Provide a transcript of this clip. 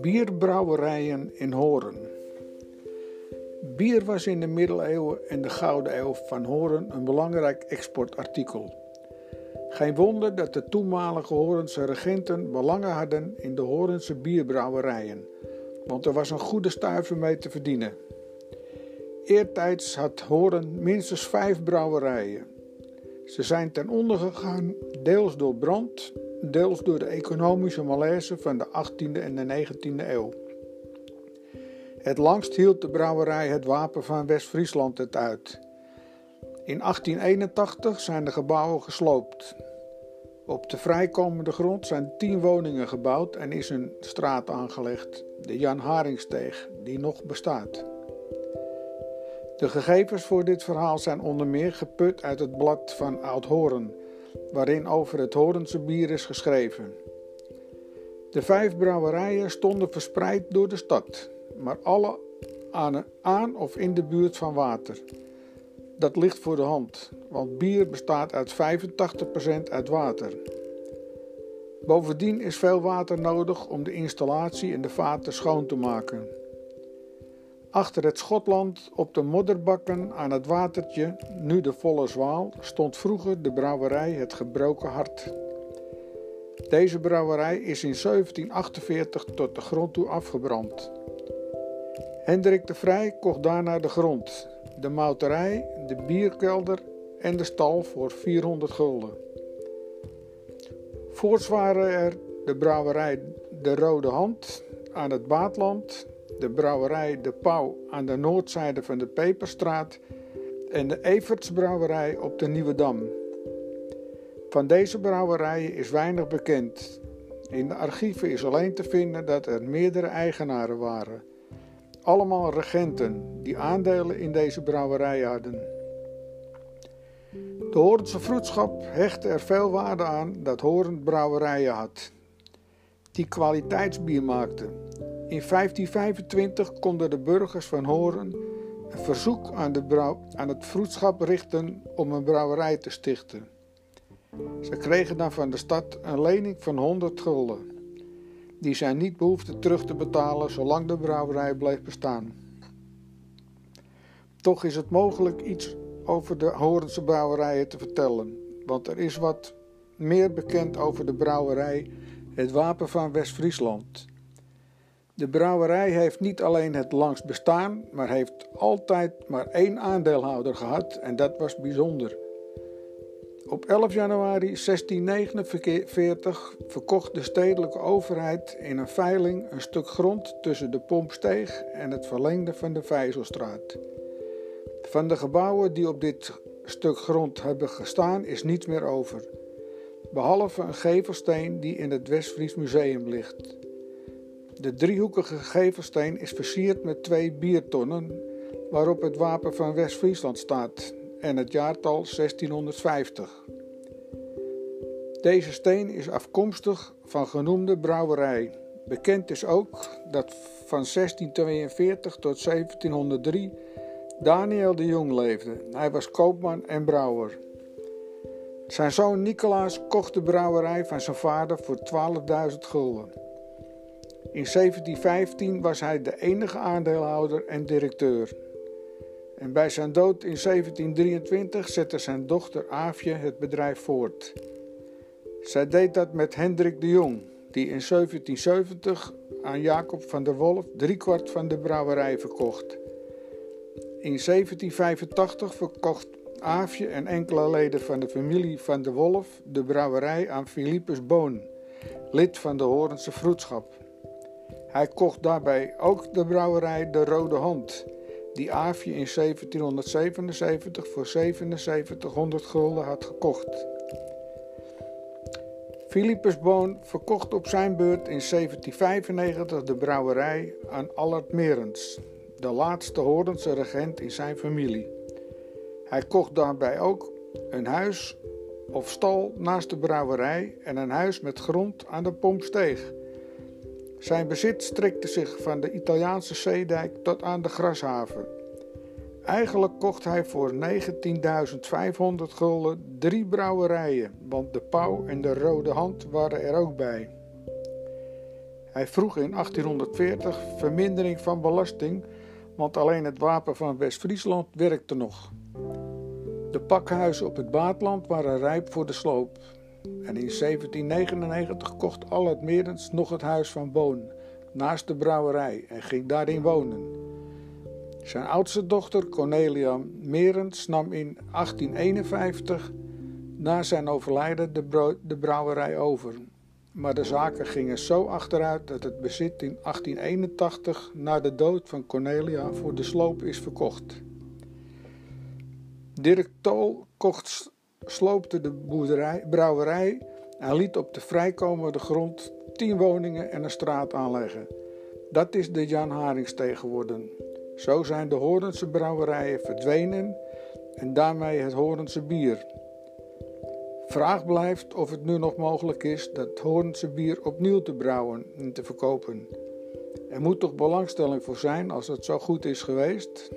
Bierbrouwerijen in Horen. Bier was in de middeleeuwen en de Gouden Eeuw van Horen een belangrijk exportartikel. Geen wonder dat de toenmalige Horense regenten belangen hadden in de Horense bierbrouwerijen, want er was een goede stuiver mee te verdienen. Eertijds had Horen minstens vijf brouwerijen. Ze zijn ten onder gegaan deels door brand, deels door de economische malaise van de 18e en de 19e eeuw. Het langst hield de brouwerij het wapen van West-Friesland het uit. In 1881 zijn de gebouwen gesloopt. Op de vrijkomende grond zijn tien woningen gebouwd en is een straat aangelegd, de Jan Haringsteeg, die nog bestaat. De gegevens voor dit verhaal zijn onder meer geput uit het blad van Oud-Horen, waarin over het Horense bier is geschreven. De vijf brouwerijen stonden verspreid door de stad, maar alle aan, aan of in de buurt van water. Dat ligt voor de hand, want bier bestaat uit 85% uit water. Bovendien is veel water nodig om de installatie en de vaten schoon te maken. Achter het Schotland op de modderbakken aan het watertje, nu de volle zwaal, stond vroeger de brouwerij Het Gebroken Hart. Deze brouwerij is in 1748 tot de grond toe afgebrand. Hendrik de Vrij kocht daarna de grond, de mouterij, de bierkelder en de stal voor 400 gulden. Voorts waren er de brouwerij De Rode Hand aan het Baatland, de brouwerij De Pauw aan de noordzijde van de Peperstraat en de Evertsbrouwerij op de Nieuwe Dam. Van deze brouwerijen is weinig bekend. In de archieven is alleen te vinden dat er meerdere eigenaren waren. Allemaal regenten die aandelen in deze brouwerij hadden. De Hoornse vroedschap hechtte er veel waarde aan dat Hoorn brouwerijen had, die kwaliteitsbier maakten. In 1525 konden de burgers van Horen een verzoek aan, de aan het vroedschap richten om een brouwerij te stichten. Ze kregen dan van de stad een lening van 100 gulden, die zij niet behoefden terug te betalen zolang de brouwerij bleef bestaan. Toch is het mogelijk iets over de Horense brouwerijen te vertellen, want er is wat meer bekend over de brouwerij Het Wapen van West-Friesland. De brouwerij heeft niet alleen het langst bestaan, maar heeft altijd maar één aandeelhouder gehad en dat was bijzonder. Op 11 januari 1649 verkocht de stedelijke overheid in een veiling een stuk grond tussen de Pompsteeg en het verlengde van de Vijzelstraat. Van de gebouwen die op dit stuk grond hebben gestaan is niets meer over, behalve een gevelsteen die in het Westfries Museum ligt. De driehoekige gevelsteen is versierd met twee biertonnen waarop het wapen van West-Friesland staat en het jaartal 1650. Deze steen is afkomstig van genoemde brouwerij. Bekend is ook dat van 1642 tot 1703 Daniel de Jong leefde. Hij was koopman en brouwer. Zijn zoon Nicolaas kocht de brouwerij van zijn vader voor 12.000 gulden. In 1715 was hij de enige aandeelhouder en directeur. En bij zijn dood in 1723 zette zijn dochter Aafje het bedrijf voort. Zij deed dat met Hendrik de Jong, die in 1770 aan Jacob van der Wolf driekwart van de brouwerij verkocht. In 1785 verkocht Aafje en enkele leden van de familie van de Wolf de brouwerij aan Philippus Boon, lid van de Horense Vroedschap. Hij kocht daarbij ook de brouwerij De Rode Hand, die Aafje in 1777 voor 7700 gulden had gekocht. Philippus Boon verkocht op zijn beurt in 1795 de brouwerij aan Allard Merens, de laatste Hoornse regent in zijn familie. Hij kocht daarbij ook een huis of stal naast de brouwerij en een huis met grond aan de Pompsteeg. Zijn bezit strekte zich van de Italiaanse zeedijk tot aan de Grashaven. Eigenlijk kocht hij voor 19.500 gulden drie brouwerijen, want de Pauw en de Rode Hand waren er ook bij. Hij vroeg in 1840 vermindering van belasting, want alleen het wapen van West-Friesland werkte nog. De pakhuizen op het Baatland waren rijp voor de sloop. En in 1799 kocht Allard Merens nog het huis van Boon, naast de brouwerij, en ging daarin wonen. Zijn oudste dochter Cornelia Merens nam in 1851 na zijn overlijden de, de brouwerij over. Maar de zaken gingen zo achteruit dat het bezit in 1881 na de dood van Cornelia voor de sloop is verkocht. Dirk Tol kocht, sloopte de brouwerij en liet op de vrijkomende grond tien woningen en een straat aanleggen. Dat is de Jan Haringstee geworden. Zo zijn de Hoornse brouwerijen verdwenen en daarmee het Hoornse bier. Vraag blijft of het nu nog mogelijk is dat Hoornse bier opnieuw te brouwen en te verkopen. Er moet toch belangstelling voor zijn als het zo goed is geweest?